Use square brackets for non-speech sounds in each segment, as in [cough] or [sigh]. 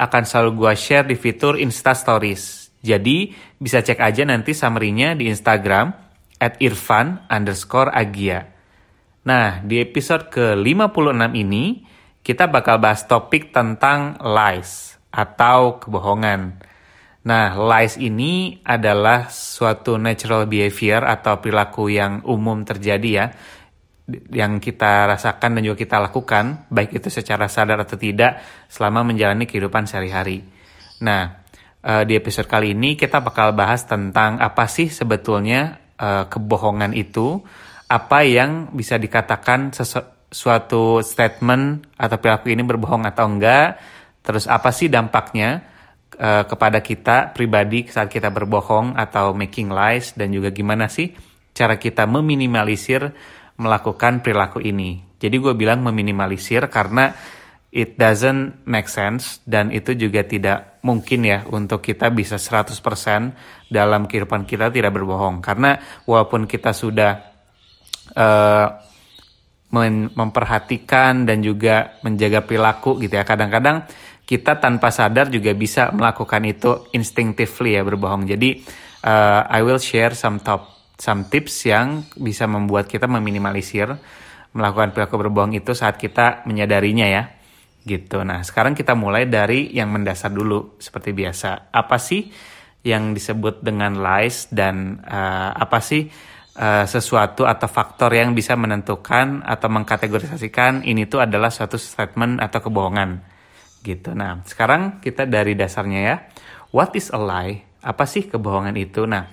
akan selalu gue share di fitur Insta Stories. Jadi bisa cek aja nanti summary-nya di Instagram at irfan underscore agia. Nah, di episode ke-56 ini, kita bakal bahas topik tentang lies atau kebohongan. Nah, lies ini adalah suatu natural behavior atau perilaku yang umum terjadi ya yang kita rasakan dan juga kita lakukan, baik itu secara sadar atau tidak, selama menjalani kehidupan sehari-hari. Nah, uh, di episode kali ini kita bakal bahas tentang apa sih sebetulnya uh, kebohongan itu, apa yang bisa dikatakan sesuatu statement atau perilaku ini berbohong atau enggak, terus apa sih dampaknya uh, kepada kita pribadi saat kita berbohong atau making lies, dan juga gimana sih cara kita meminimalisir melakukan perilaku ini. Jadi gue bilang meminimalisir karena it doesn't make sense dan itu juga tidak mungkin ya untuk kita bisa 100% dalam kehidupan kita tidak berbohong. Karena walaupun kita sudah uh, memperhatikan dan juga menjaga perilaku gitu ya. Kadang-kadang kita tanpa sadar juga bisa melakukan itu instinctively ya berbohong. Jadi uh, I will share some top some tips yang bisa membuat kita meminimalisir melakukan perilaku berbohong itu saat kita menyadarinya ya. Gitu. Nah, sekarang kita mulai dari yang mendasar dulu seperti biasa. Apa sih yang disebut dengan lies dan uh, apa sih uh, sesuatu atau faktor yang bisa menentukan atau mengkategorisasikan ini tuh adalah suatu statement atau kebohongan. Gitu. Nah, sekarang kita dari dasarnya ya. What is a lie? Apa sih kebohongan itu? Nah,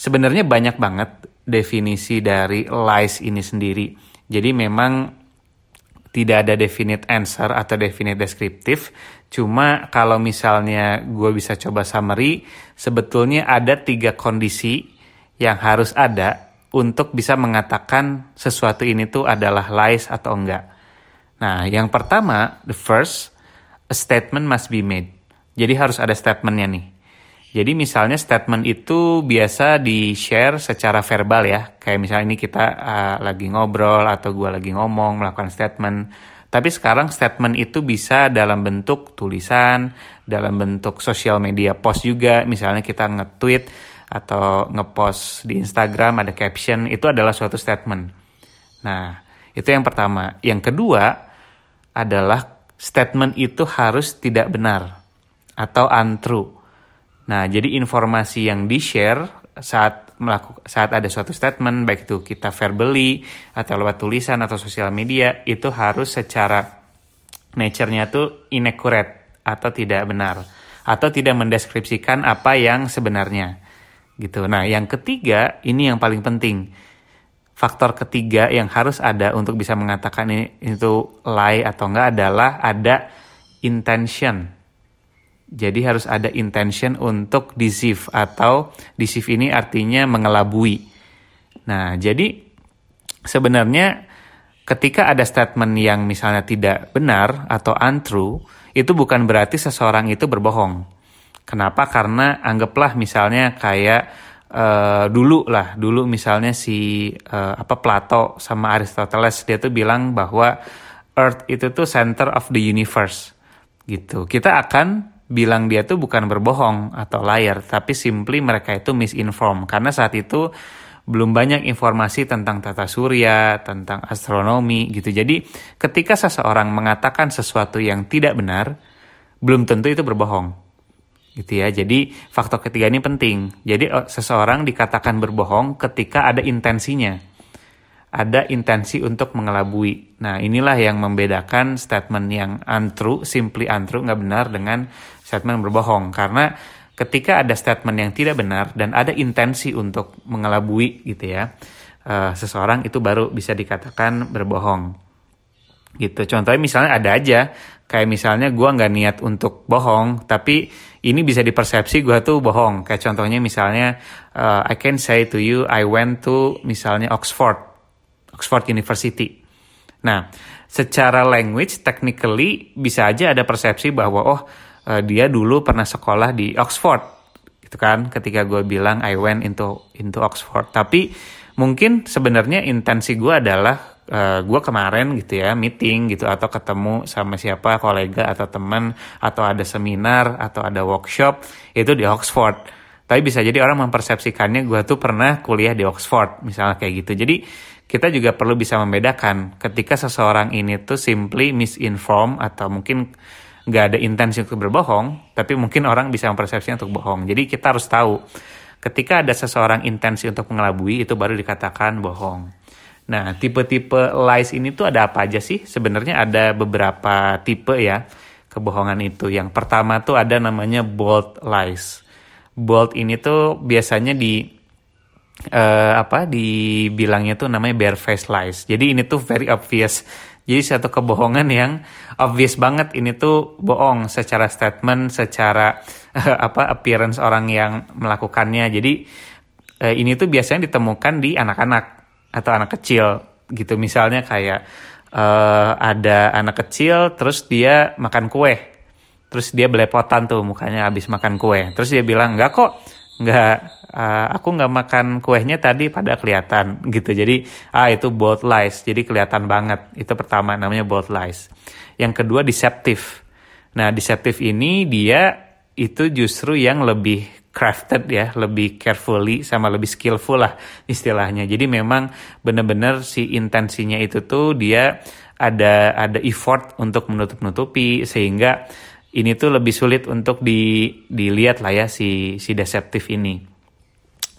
Sebenarnya banyak banget definisi dari lies ini sendiri. Jadi memang tidak ada definite answer atau definite deskriptif. Cuma kalau misalnya gue bisa coba summary, sebetulnya ada tiga kondisi yang harus ada untuk bisa mengatakan sesuatu ini tuh adalah lies atau enggak. Nah, yang pertama, the first, a statement must be made. Jadi harus ada statementnya nih. Jadi misalnya statement itu biasa di-share secara verbal ya. Kayak misalnya ini kita uh, lagi ngobrol atau gue lagi ngomong melakukan statement. Tapi sekarang statement itu bisa dalam bentuk tulisan, dalam bentuk sosial media post juga. Misalnya kita nge-tweet atau nge-post di Instagram ada caption, itu adalah suatu statement. Nah, itu yang pertama. Yang kedua adalah statement itu harus tidak benar atau untrue. Nah, jadi informasi yang di-share saat melakukan saat ada suatu statement baik itu kita verbally atau lewat tulisan atau sosial media itu harus secara nature-nya tuh inaccurate atau tidak benar atau tidak mendeskripsikan apa yang sebenarnya. Gitu. Nah, yang ketiga ini yang paling penting. Faktor ketiga yang harus ada untuk bisa mengatakan ini itu lie atau enggak adalah ada intention jadi harus ada intention untuk deceive atau deceive ini artinya mengelabui. Nah, jadi sebenarnya ketika ada statement yang misalnya tidak benar atau untrue, itu bukan berarti seseorang itu berbohong. Kenapa? Karena anggaplah misalnya kayak uh, dulu lah, dulu misalnya si uh, apa Plato sama Aristoteles dia tuh bilang bahwa Earth itu tuh center of the universe gitu. Kita akan bilang dia tuh bukan berbohong atau liar, tapi simply mereka itu misinform karena saat itu belum banyak informasi tentang tata surya, tentang astronomi gitu. Jadi ketika seseorang mengatakan sesuatu yang tidak benar, belum tentu itu berbohong. Gitu ya. Jadi faktor ketiga ini penting. Jadi seseorang dikatakan berbohong ketika ada intensinya ada intensi untuk mengelabui. Nah, inilah yang membedakan statement yang untrue, simply untrue, nggak benar dengan statement berbohong. Karena ketika ada statement yang tidak benar dan ada intensi untuk mengelabui gitu ya, uh, seseorang itu baru bisa dikatakan berbohong. gitu contohnya misalnya ada aja kayak misalnya gue nggak niat untuk bohong tapi ini bisa dipersepsi gue tuh bohong kayak contohnya misalnya uh, I can say to you I went to misalnya Oxford Oxford University. Nah secara language technically bisa aja ada persepsi bahwa oh uh, dia dulu pernah sekolah di Oxford. Gitu kan? Ketika gue bilang I went into into Oxford. Tapi mungkin sebenarnya intensi gue adalah uh, eh, gue kemarin gitu ya meeting gitu atau ketemu sama siapa kolega atau teman atau ada seminar atau ada workshop itu di Oxford. Tapi bisa jadi orang mempersepsikannya gue tuh pernah kuliah di Oxford misalnya kayak gitu. Jadi kita juga perlu bisa membedakan ketika seseorang ini tuh simply misinform atau mungkin nggak ada intensi untuk berbohong tapi mungkin orang bisa mempersepsikan untuk bohong jadi kita harus tahu ketika ada seseorang intensi untuk mengelabui itu baru dikatakan bohong Nah, tipe-tipe lies ini tuh ada apa aja sih? Sebenarnya ada beberapa tipe ya kebohongan itu. Yang pertama tuh ada namanya bold lies. Bold ini tuh biasanya di uh, apa dibilangnya tuh namanya bare-faced lies. Jadi ini tuh very obvious. Jadi satu kebohongan yang obvious banget ini tuh bohong secara statement, secara uh, apa appearance orang yang melakukannya. Jadi uh, ini tuh biasanya ditemukan di anak-anak atau anak kecil gitu misalnya kayak uh, ada anak kecil terus dia makan kue terus dia belepotan tuh mukanya habis makan kue terus dia bilang enggak kok enggak uh, aku nggak makan kuenya tadi pada kelihatan gitu. Jadi ah itu bold lies. Jadi kelihatan banget. Itu pertama namanya bold lies. Yang kedua deceptive. Nah deceptive ini dia itu justru yang lebih crafted ya, lebih carefully sama lebih skillful lah istilahnya. Jadi memang benar-benar si intensinya itu tuh dia ada ada effort untuk menutup-nutupi sehingga ini tuh lebih sulit untuk di dilihat lah ya si si deceptive ini.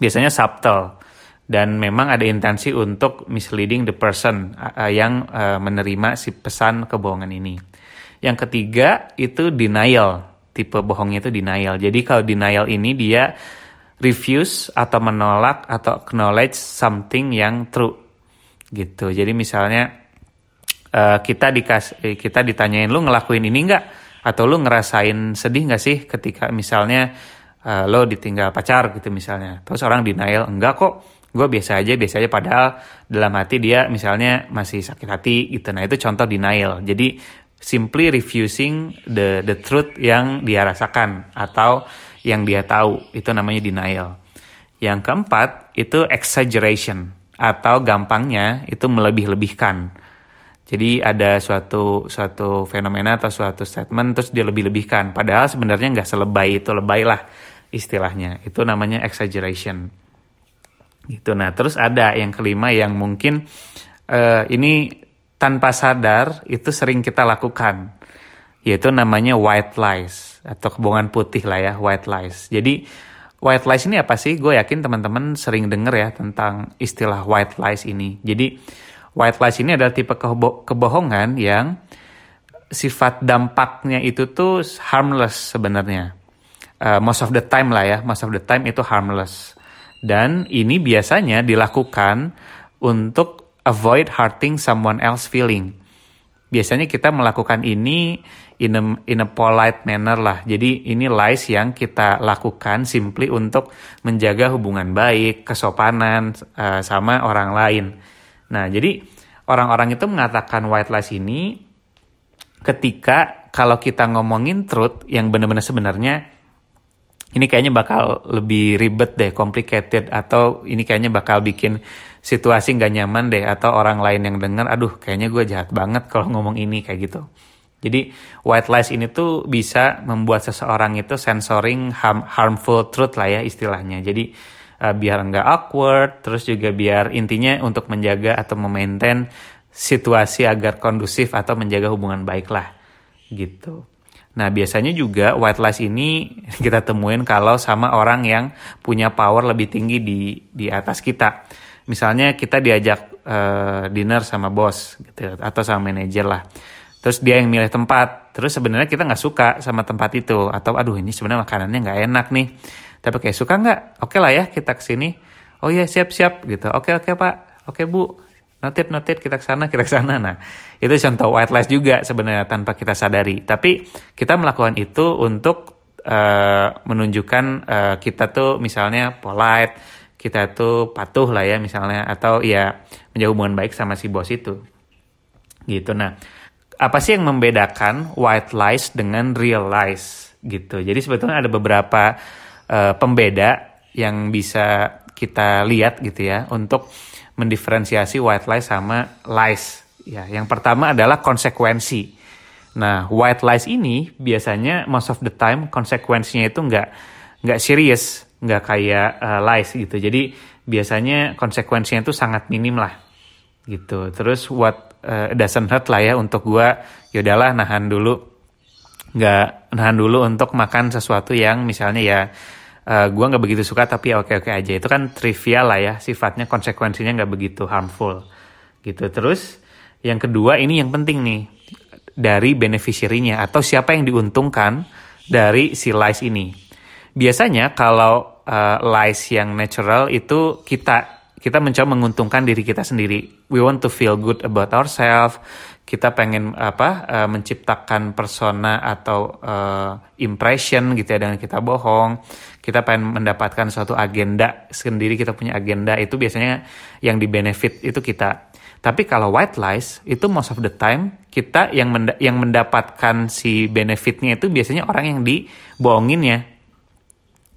Biasanya subtle dan memang ada intensi untuk misleading the person uh, yang uh, menerima si pesan kebohongan ini. Yang ketiga itu denial tipe bohongnya itu denial. Jadi kalau denial ini dia refuse atau menolak atau acknowledge something yang true gitu. Jadi misalnya uh, kita dikas kita ditanyain lu ngelakuin ini enggak atau lu ngerasain sedih nggak sih ketika misalnya uh, lo ditinggal pacar gitu misalnya. Terus orang denial enggak kok gue biasa aja biasa aja padahal dalam hati dia misalnya masih sakit hati gitu nah itu contoh denial jadi simply refusing the the truth yang dia rasakan atau yang dia tahu itu namanya denial. Yang keempat itu exaggeration atau gampangnya itu melebih-lebihkan. Jadi ada suatu suatu fenomena atau suatu statement terus dia lebih-lebihkan. Padahal sebenarnya nggak selebay itu lebay lah istilahnya. Itu namanya exaggeration. Gitu. Nah terus ada yang kelima yang mungkin uh, ini tanpa sadar itu sering kita lakukan yaitu namanya white lies atau kebohongan putih lah ya white lies jadi white lies ini apa sih gue yakin teman-teman sering denger ya tentang istilah white lies ini jadi white lies ini adalah tipe kebo kebohongan yang sifat dampaknya itu tuh harmless sebenarnya uh, most of the time lah ya most of the time itu harmless dan ini biasanya dilakukan untuk avoid hurting someone else feeling. Biasanya kita melakukan ini in a, in a polite manner lah. Jadi ini lies yang kita lakukan simply untuk menjaga hubungan baik, kesopanan uh, sama orang lain. Nah, jadi orang-orang itu mengatakan white lies ini ketika kalau kita ngomongin truth yang benar-benar sebenarnya ini kayaknya bakal lebih ribet deh, complicated atau ini kayaknya bakal bikin situasi nggak nyaman deh atau orang lain yang dengar aduh kayaknya gue jahat banget kalau ngomong ini kayak gitu. Jadi white lies ini tuh bisa membuat seseorang itu sensoring harm, harmful truth lah ya istilahnya. Jadi uh, biar nggak awkward terus juga biar intinya untuk menjaga atau memaintain situasi agar kondusif atau menjaga hubungan baik lah gitu. Nah, biasanya juga white lies ini [laughs] kita temuin kalau sama orang yang punya power lebih tinggi di di atas kita. Misalnya kita diajak uh, dinner sama bos gitu atau sama manajer lah. Terus dia yang milih tempat. Terus sebenarnya kita nggak suka sama tempat itu. Atau aduh ini sebenarnya makanannya nggak enak nih tapi kayak suka nggak? Oke okay lah ya kita ke sini oh iya siap siap. Gitu. Oke oke pak. Oke bu. Notit notit kita ke sana kita ke sana. Nah itu contoh white lies juga sebenarnya tanpa kita sadari. Tapi kita melakukan itu untuk uh, menunjukkan uh, kita tuh misalnya polite kita tuh patuh lah ya misalnya atau ya menjaga hubungan baik sama si bos itu. Gitu. Nah apa sih yang membedakan white lies dengan real lies? Gitu. Jadi sebetulnya ada beberapa uh, pembeda yang bisa kita lihat gitu ya untuk mendiferensiasi white lies sama lies. Ya, yang pertama adalah konsekuensi. Nah, white lies ini biasanya most of the time konsekuensinya itu nggak nggak serius, nggak kayak uh, lies gitu. Jadi biasanya konsekuensinya itu sangat minim lah, gitu. Terus what uh, doesn't hurt lah ya untuk gua, yaudahlah nahan dulu, nggak nahan dulu untuk makan sesuatu yang misalnya ya uh, eh, gue nggak begitu suka tapi oke oke aja. Itu kan trivial lah ya sifatnya konsekuensinya nggak begitu harmful. Gitu. Terus yang kedua ini yang penting nih dari beneficiary-nya atau siapa yang diuntungkan dari si lies ini. Biasanya kalau uh, lies yang natural itu kita kita mencoba menguntungkan diri kita sendiri. We want to feel good about ourselves kita pengen apa uh, menciptakan persona atau uh, impression gitu ya dengan kita bohong. Kita pengen mendapatkan suatu agenda sendiri kita punya agenda. Itu biasanya yang di benefit itu kita. Tapi kalau white lies itu most of the time kita yang menda yang mendapatkan si benefitnya itu biasanya orang yang dibohongin ya.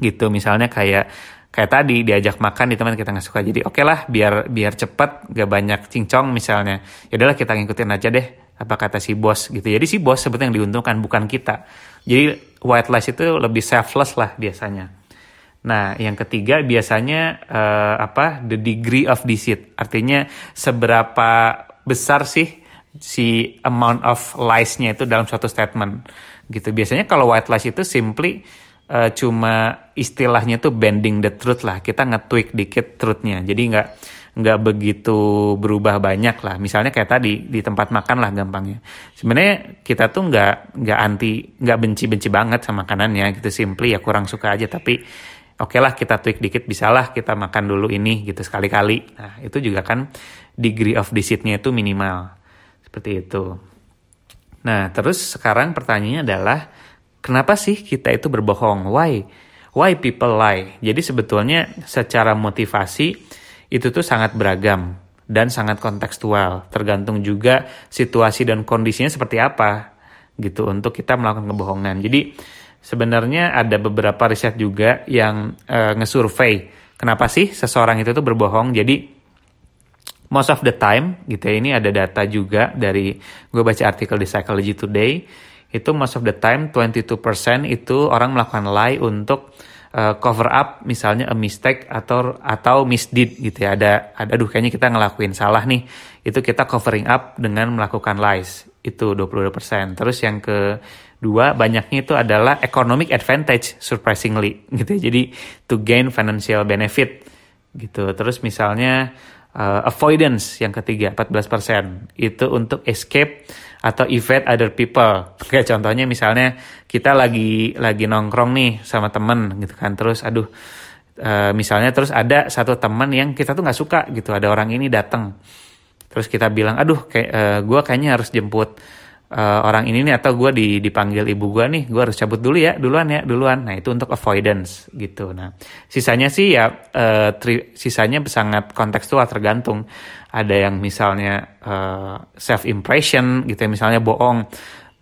Gitu misalnya kayak kayak tadi diajak makan di teman kita nggak suka. Jadi oke okay lah biar biar cepet gak banyak cincong misalnya. Ya udahlah kita ngikutin aja deh apa kata si bos gitu. Jadi si bos sebetulnya yang diuntungkan bukan kita. Jadi white lies itu lebih selfless lah biasanya. Nah yang ketiga biasanya uh, apa the degree of deceit. Artinya seberapa besar sih si amount of lies-nya itu dalam suatu statement gitu. Biasanya kalau white lies itu simply uh, cuma istilahnya tuh bending the truth lah. Kita nge-tweak dikit truthnya. Jadi nggak nggak begitu berubah banyak lah. Misalnya kayak tadi di tempat makan lah gampangnya. Sebenarnya kita tuh nggak nggak anti nggak benci benci banget sama makanannya gitu. Simply ya kurang suka aja. Tapi oke okay lah kita tweak dikit. Bisalah kita makan dulu ini gitu sekali-kali. Nah itu juga kan degree of deceitnya itu minimal. Seperti itu. Nah terus sekarang pertanyaannya adalah Kenapa sih kita itu berbohong? Why? Why people lie? Jadi sebetulnya secara motivasi itu tuh sangat beragam dan sangat kontekstual. Tergantung juga situasi dan kondisinya seperti apa gitu untuk kita melakukan kebohongan. Jadi sebenarnya ada beberapa riset juga yang uh, ngesurvey kenapa sih seseorang itu tuh berbohong. Jadi most of the time gitu ya ini ada data juga dari gue baca artikel di Psychology Today itu most of the time 22% itu orang melakukan lie untuk uh, cover up misalnya a mistake atau atau misdeed gitu ya. Ada ada aduh kayaknya kita ngelakuin salah nih. Itu kita covering up dengan melakukan lies. Itu 22% terus yang kedua banyaknya itu adalah economic advantage surprisingly gitu ya. Jadi to gain financial benefit gitu. Terus misalnya uh, avoidance yang ketiga 14% itu untuk escape atau evade other people. Kayak contohnya misalnya kita lagi lagi nongkrong nih sama temen gitu kan, terus aduh uh, misalnya terus ada satu teman yang kita tuh nggak suka gitu, ada orang ini datang, terus kita bilang aduh kayak uh, eh, gue kayaknya harus jemput uh, orang ini nih atau gue di, dipanggil ibu gue nih gue harus cabut dulu ya duluan ya duluan. Nah itu untuk avoidance gitu. Nah sisanya sih ya uh, tri, sisanya sangat kontekstual tergantung. Ada yang misalnya uh, self impression gitu ya misalnya bohong.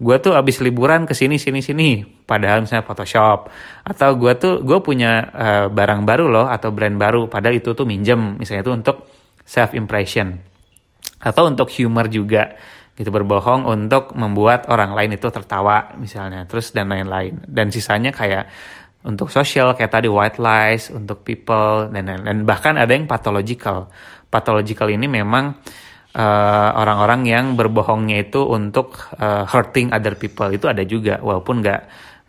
Gue tuh abis liburan ke sini sini sini padahal misalnya Photoshop. Atau gue tuh gue punya uh, barang baru loh atau brand baru padahal itu tuh minjem. Misalnya itu untuk self impression atau untuk humor juga gitu berbohong untuk membuat orang lain itu tertawa misalnya. Terus dan lain-lain. Dan sisanya kayak untuk sosial kayak tadi white lies untuk people dan lain dan bahkan ada yang pathological. Pathological ini memang uh, orang-orang yang berbohongnya itu untuk uh, hurting other people. Itu ada juga walaupun nggak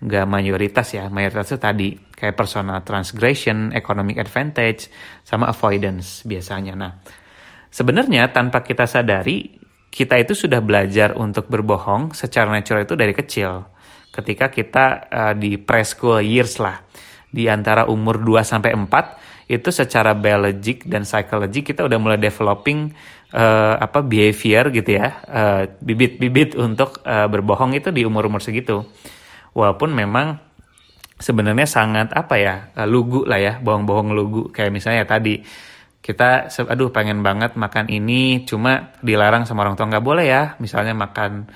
nggak mayoritas ya. Mayoritas itu tadi kayak personal transgression economic advantage sama avoidance biasanya. Nah sebenarnya tanpa kita sadari kita itu sudah belajar untuk berbohong secara natural itu dari kecil. Ketika kita uh, di preschool years lah, di antara umur 2 sampai 4 itu secara biologik dan psikologi kita udah mulai developing uh, apa behavior gitu ya, bibit-bibit uh, untuk uh, berbohong itu di umur-umur segitu. Walaupun memang sebenarnya sangat apa ya lugu lah ya, bohong-bohong lugu kayak misalnya tadi kita aduh pengen banget makan ini cuma dilarang sama orang tua nggak boleh ya misalnya makan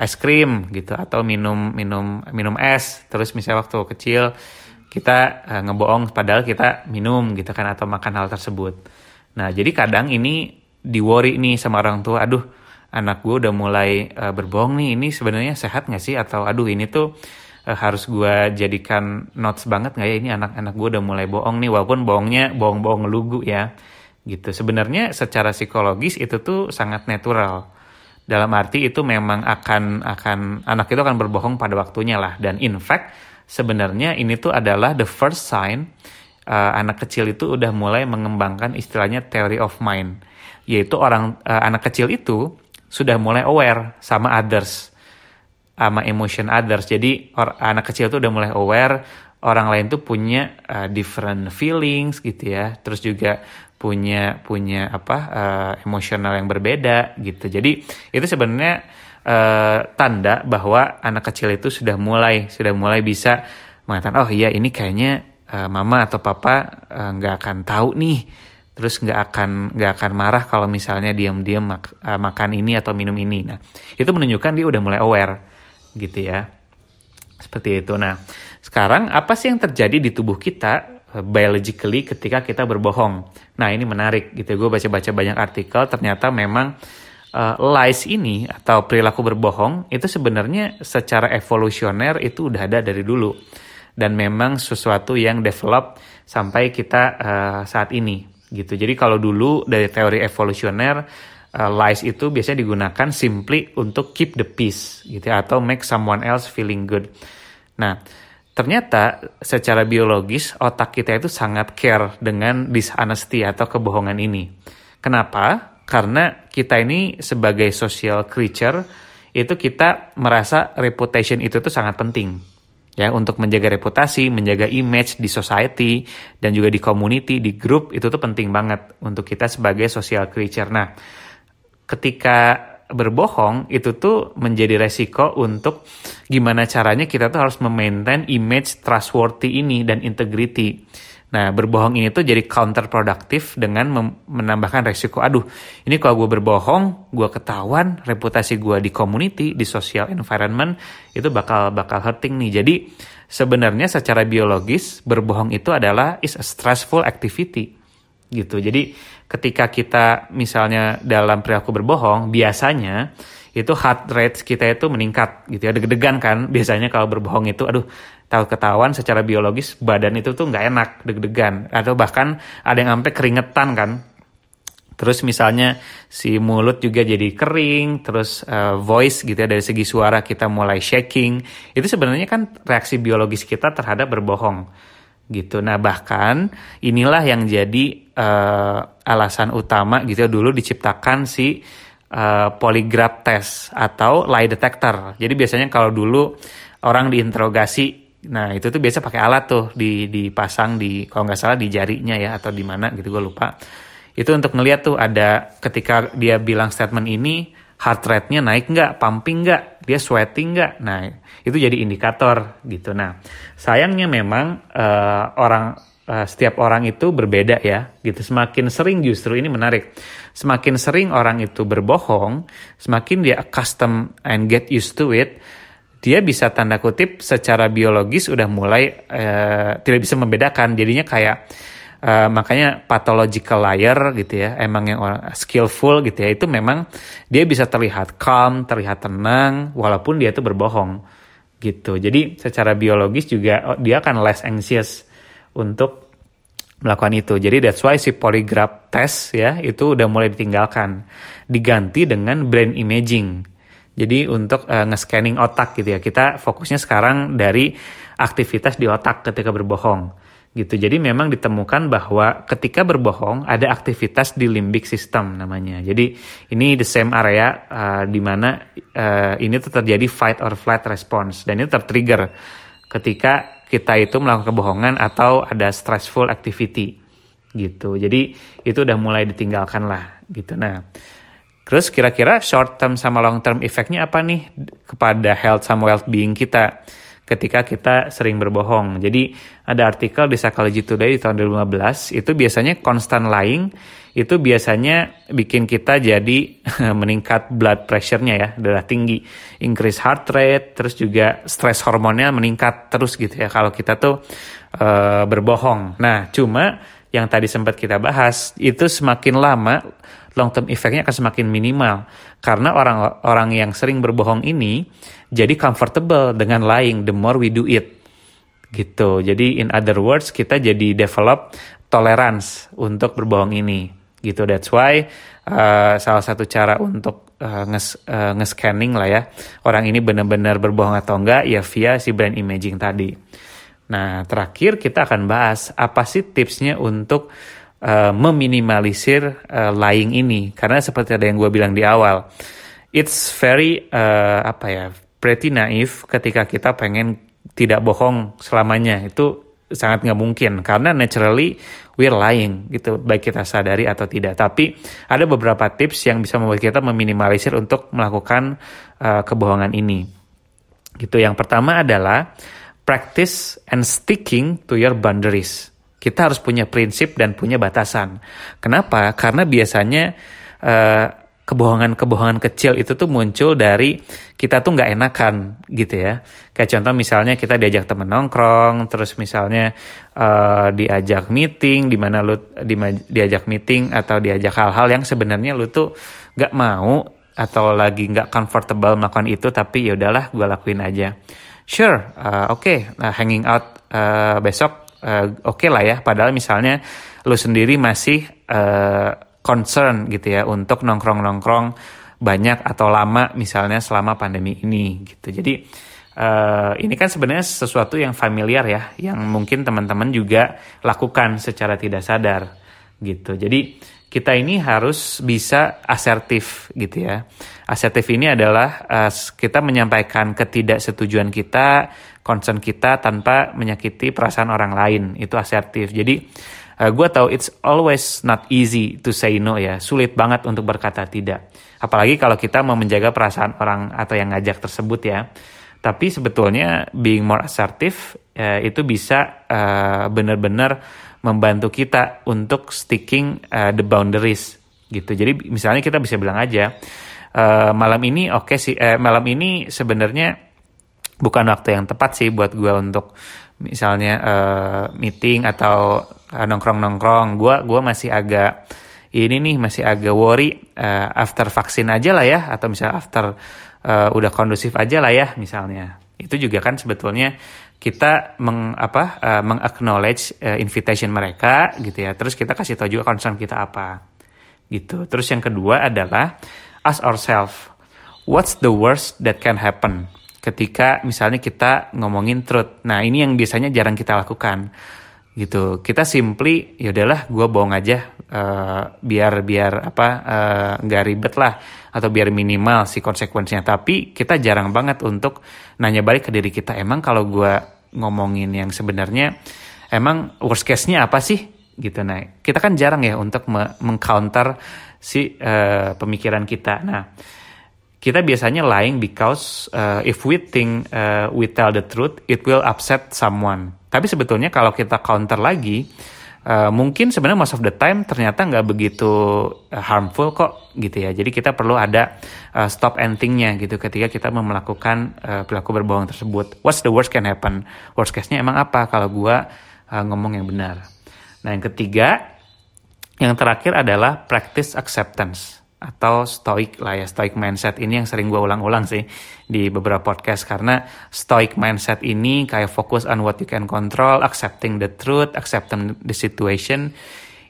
es krim gitu atau minum minum minum es terus misalnya waktu kecil kita uh, ngebohong padahal kita minum gitu kan atau makan hal tersebut. Nah jadi kadang ini di worry nih sama orang tua, aduh anak gue udah mulai uh, berbohong nih, ini sebenarnya sehat nggak sih? Atau aduh ini tuh uh, harus gue jadikan notes banget nggak ya? Ini anak-anak gue udah mulai bohong nih, walaupun bohongnya bohong-bohong lugu ya, gitu. Sebenarnya secara psikologis itu tuh sangat natural. Dalam arti itu memang akan akan anak itu akan berbohong pada waktunya lah. Dan in fact sebenarnya ini tuh adalah the first sign uh, anak kecil itu udah mulai mengembangkan istilahnya theory of mind, yaitu orang uh, anak kecil itu sudah mulai aware sama others, sama emotion others. Jadi or, anak kecil itu udah mulai aware orang lain tuh punya uh, different feelings gitu ya, terus juga punya punya apa uh, emosional yang berbeda gitu. Jadi itu sebenarnya uh, tanda bahwa anak kecil itu sudah mulai sudah mulai bisa mengatakan oh iya ini kayaknya uh, mama atau papa eh, nggak uh, akan tahu nih terus nggak akan nggak akan marah kalau misalnya diam-diam mak, uh, makan ini atau minum ini nah itu menunjukkan dia udah mulai aware gitu ya. Seperti itu. Nah sekarang apa sih yang terjadi di tubuh kita biologically ketika kita berbohong? Nah ini menarik gitu. Gue baca-baca banyak artikel ternyata memang uh, lies ini atau perilaku berbohong itu sebenarnya secara evolusioner itu udah ada dari dulu. Dan memang sesuatu yang develop sampai kita uh, saat ini gitu. Jadi kalau dulu dari teori evolusioner uh, lies itu biasanya digunakan simply untuk keep the peace gitu ya, atau make someone else feeling good. Nah, ternyata secara biologis otak kita itu sangat care dengan dishonesty atau kebohongan ini. Kenapa? karena kita ini sebagai social creature itu kita merasa reputation itu tuh sangat penting ya untuk menjaga reputasi, menjaga image di society dan juga di community, di grup itu tuh penting banget untuk kita sebagai social creature. Nah, ketika berbohong itu tuh menjadi resiko untuk gimana caranya kita tuh harus memaintain image trustworthy ini dan integrity Nah, berbohong ini tuh jadi counterproductive dengan menambahkan resiko. Aduh, ini kalau gue berbohong, gue ketahuan, reputasi gue di community, di social environment, itu bakal bakal hurting nih. Jadi, sebenarnya secara biologis, berbohong itu adalah is a stressful activity. Gitu. Jadi, ketika kita misalnya dalam perilaku berbohong, biasanya itu heart rate kita itu meningkat gitu ya. Deg-degan kan biasanya kalau berbohong itu aduh tahu ketahuan secara biologis badan itu tuh nggak enak deg-degan. Atau bahkan ada yang sampai keringetan kan. Terus misalnya si mulut juga jadi kering terus uh, voice gitu ya dari segi suara kita mulai shaking. Itu sebenarnya kan reaksi biologis kita terhadap berbohong gitu nah bahkan inilah yang jadi uh, alasan utama gitu ya dulu diciptakan si uh, polygraph test atau lie detector jadi biasanya kalau dulu orang diinterogasi Nah itu tuh biasa pakai alat tuh di dipasang di kalau nggak salah di jarinya ya atau di mana gitu gue lupa. Itu untuk ngeliat tuh ada ketika dia bilang statement ini heart rate-nya naik nggak, pumping nggak, dia sweating nggak. Nah itu jadi indikator gitu. Nah sayangnya memang uh, orang uh, setiap orang itu berbeda ya gitu. Semakin sering justru ini menarik. Semakin sering orang itu berbohong, semakin dia custom and get used to it dia bisa tanda kutip secara biologis udah mulai uh, tidak bisa membedakan jadinya kayak uh, makanya pathological liar gitu ya emang yang orang skillful gitu ya itu memang dia bisa terlihat calm terlihat tenang walaupun dia itu berbohong gitu. Jadi secara biologis juga oh, dia akan less anxious untuk melakukan itu. Jadi that's why si polygraph test ya itu udah mulai ditinggalkan. Diganti dengan brain imaging. Jadi untuk uh, nge-scanning otak gitu ya. Kita fokusnya sekarang dari aktivitas di otak ketika berbohong gitu. Jadi memang ditemukan bahwa ketika berbohong ada aktivitas di limbic system namanya. Jadi ini the same area uh, di mana uh, ini tuh terjadi fight or flight response dan itu tertrigger ketika kita itu melakukan kebohongan atau ada stressful activity gitu. Jadi itu udah mulai ditinggalkan lah gitu. Nah, Terus kira-kira short term sama long term efeknya apa nih kepada health sama well-being kita ketika kita sering berbohong. Jadi ada artikel di Psychology Today di tahun 2015 itu biasanya constant lying itu biasanya bikin kita jadi [laughs] meningkat blood pressure-nya ya, darah tinggi, increase heart rate, terus juga stress hormonnya meningkat terus gitu ya kalau kita tuh uh, berbohong. Nah, cuma yang tadi sempat kita bahas itu semakin lama long term efeknya akan semakin minimal. Karena orang-orang yang sering berbohong ini jadi comfortable dengan lying the more we do it. Gitu. Jadi in other words kita jadi develop tolerance untuk berbohong ini. Gitu. That's why uh, salah satu cara untuk uh, nges uh, nge-scanning lah ya orang ini benar-benar berbohong atau enggak ya via si brand imaging tadi nah terakhir kita akan bahas apa sih tipsnya untuk uh, meminimalisir uh, lying ini. Karena seperti ada yang gue bilang di awal it's very uh, apa ya pretty naif ketika kita pengen tidak bohong selamanya. Itu sangat nggak mungkin. Karena naturally we're lying gitu. Baik kita sadari atau tidak. Tapi ada beberapa tips yang bisa membuat kita meminimalisir untuk melakukan uh, kebohongan ini. Gitu. Yang pertama adalah practice and sticking to your boundaries kita harus punya prinsip dan punya batasan. Kenapa? Karena biasanya uh, kebohongan-kebohongan kecil itu tuh muncul dari kita tuh nggak enakan gitu ya. Kayak contoh misalnya kita diajak temen nongkrong, terus misalnya uh, diajak meeting, di mana lu di, diajak meeting atau diajak hal-hal yang sebenarnya lu tuh nggak mau atau lagi nggak comfortable melakukan itu, tapi ya udahlah gue lakuin aja. Sure, uh, oke, okay, nah, hanging out uh, besok uh, oke okay lah ya. Padahal misalnya lu sendiri masih uh, concern gitu ya untuk nongkrong-nongkrong banyak atau lama misalnya selama pandemi ini gitu. Jadi uh, ini kan sebenarnya sesuatu yang familiar ya, yang mungkin teman-teman juga lakukan secara tidak sadar gitu. Jadi kita ini harus bisa asertif gitu ya. Asertif ini adalah uh, kita menyampaikan ketidaksetujuan kita concern kita tanpa menyakiti perasaan orang lain. Itu asertif. Jadi uh, eh, gue tahu it's always not easy to say no ya. Sulit banget untuk berkata tidak. Apalagi kalau kita mau menjaga perasaan orang atau yang ngajak tersebut ya. Tapi sebetulnya being more assertive uh, itu bisa uh, benar-benar membantu kita untuk sticking uh, the boundaries gitu jadi misalnya kita bisa bilang aja uh, malam ini oke okay sih uh, malam ini sebenarnya bukan waktu yang tepat sih buat gue untuk misalnya uh, meeting atau uh, nongkrong-nongkrong. Gue gua masih agak ini nih masih agak worry uh, after vaksin aja lah ya atau misalnya after uh, udah kondusif aja lah ya misalnya. Itu juga kan sebetulnya kita meng apa uh, mengacknowledge uh, invitation mereka gitu ya. Terus kita kasih tahu juga concern kita apa. Gitu. Terus yang kedua adalah ask ourselves what's the worst that can happen ketika misalnya kita ngomongin truth. Nah ini yang biasanya jarang kita lakukan gitu. Kita simply ya udahlah gue bohong aja uh, biar biar apa uh, nggak ribet lah atau biar minimal si konsekuensinya. Tapi kita jarang banget untuk nanya balik ke diri kita. Emang kalau gue ngomongin yang sebenarnya emang worst case-nya apa sih gitu. Nah kita kan jarang ya untuk mengcounter si uh, pemikiran kita. Nah kita biasanya lying because uh, if we think uh, we tell the truth, it will upset someone. Tapi sebetulnya kalau kita counter lagi, uh, mungkin sebenarnya most of the time ternyata nggak begitu uh, harmful kok gitu ya. Jadi kita perlu ada uh, stop and think-nya gitu ketika kita melakukan uh, perilaku berbohong tersebut. What's the worst can happen? Worst case-nya emang apa kalau gua uh, ngomong yang benar? Nah yang ketiga, yang terakhir adalah practice acceptance atau stoic lah ya stoic mindset. Ini yang sering gue ulang-ulang sih di beberapa podcast karena stoic mindset ini kayak fokus on what you can control accepting the truth accepting the situation.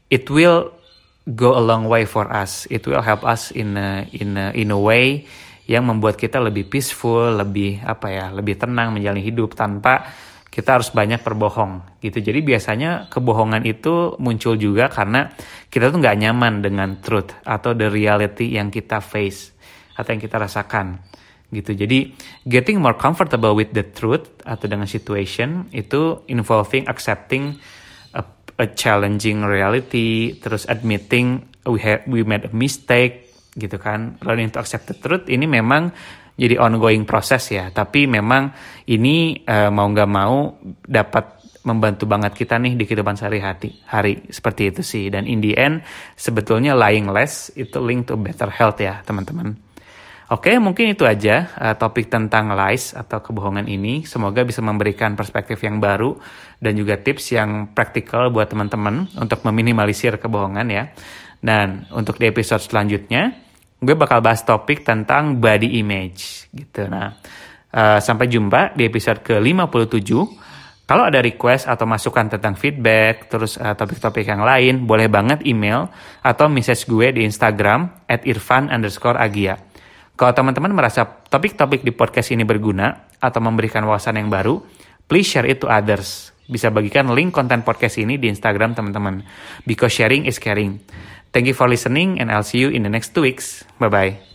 It will go a long way for us. It will help us in a, in a, in a way yang membuat kita lebih peaceful lebih apa ya lebih tenang menjalani hidup tanpa kita harus banyak berbohong gitu. Jadi biasanya kebohongan itu muncul juga karena kita tuh nggak nyaman dengan truth atau the reality yang kita face atau yang kita rasakan gitu. Jadi getting more comfortable with the truth atau dengan situation itu involving accepting a, a challenging reality, terus admitting we have we made a mistake gitu kan. Learning to accept the truth ini memang jadi ongoing proses ya. Tapi memang ini uh, mau nggak mau dapat membantu banget kita nih di kehidupan sehari-hari hari seperti itu sih dan in the end sebetulnya lying less itu link to better health ya teman-teman Oke, mungkin itu aja uh, topik tentang lies atau kebohongan ini. Semoga bisa memberikan perspektif yang baru dan juga tips yang praktikal buat teman-teman untuk meminimalisir kebohongan ya. Dan untuk di episode selanjutnya, gue bakal bahas topik tentang body image gitu. Nah, uh, sampai jumpa di episode ke-57. Kalau ada request atau masukan tentang feedback, terus uh, topik-topik yang lain, boleh banget email atau message gue di Instagram at irfan underscore agia. Kalau teman-teman merasa topik-topik di podcast ini berguna atau memberikan wawasan yang baru, please share it to others. Bisa bagikan link konten podcast ini di Instagram teman-teman. Because sharing is caring. Thank you for listening and I'll see you in the next two weeks. Bye-bye.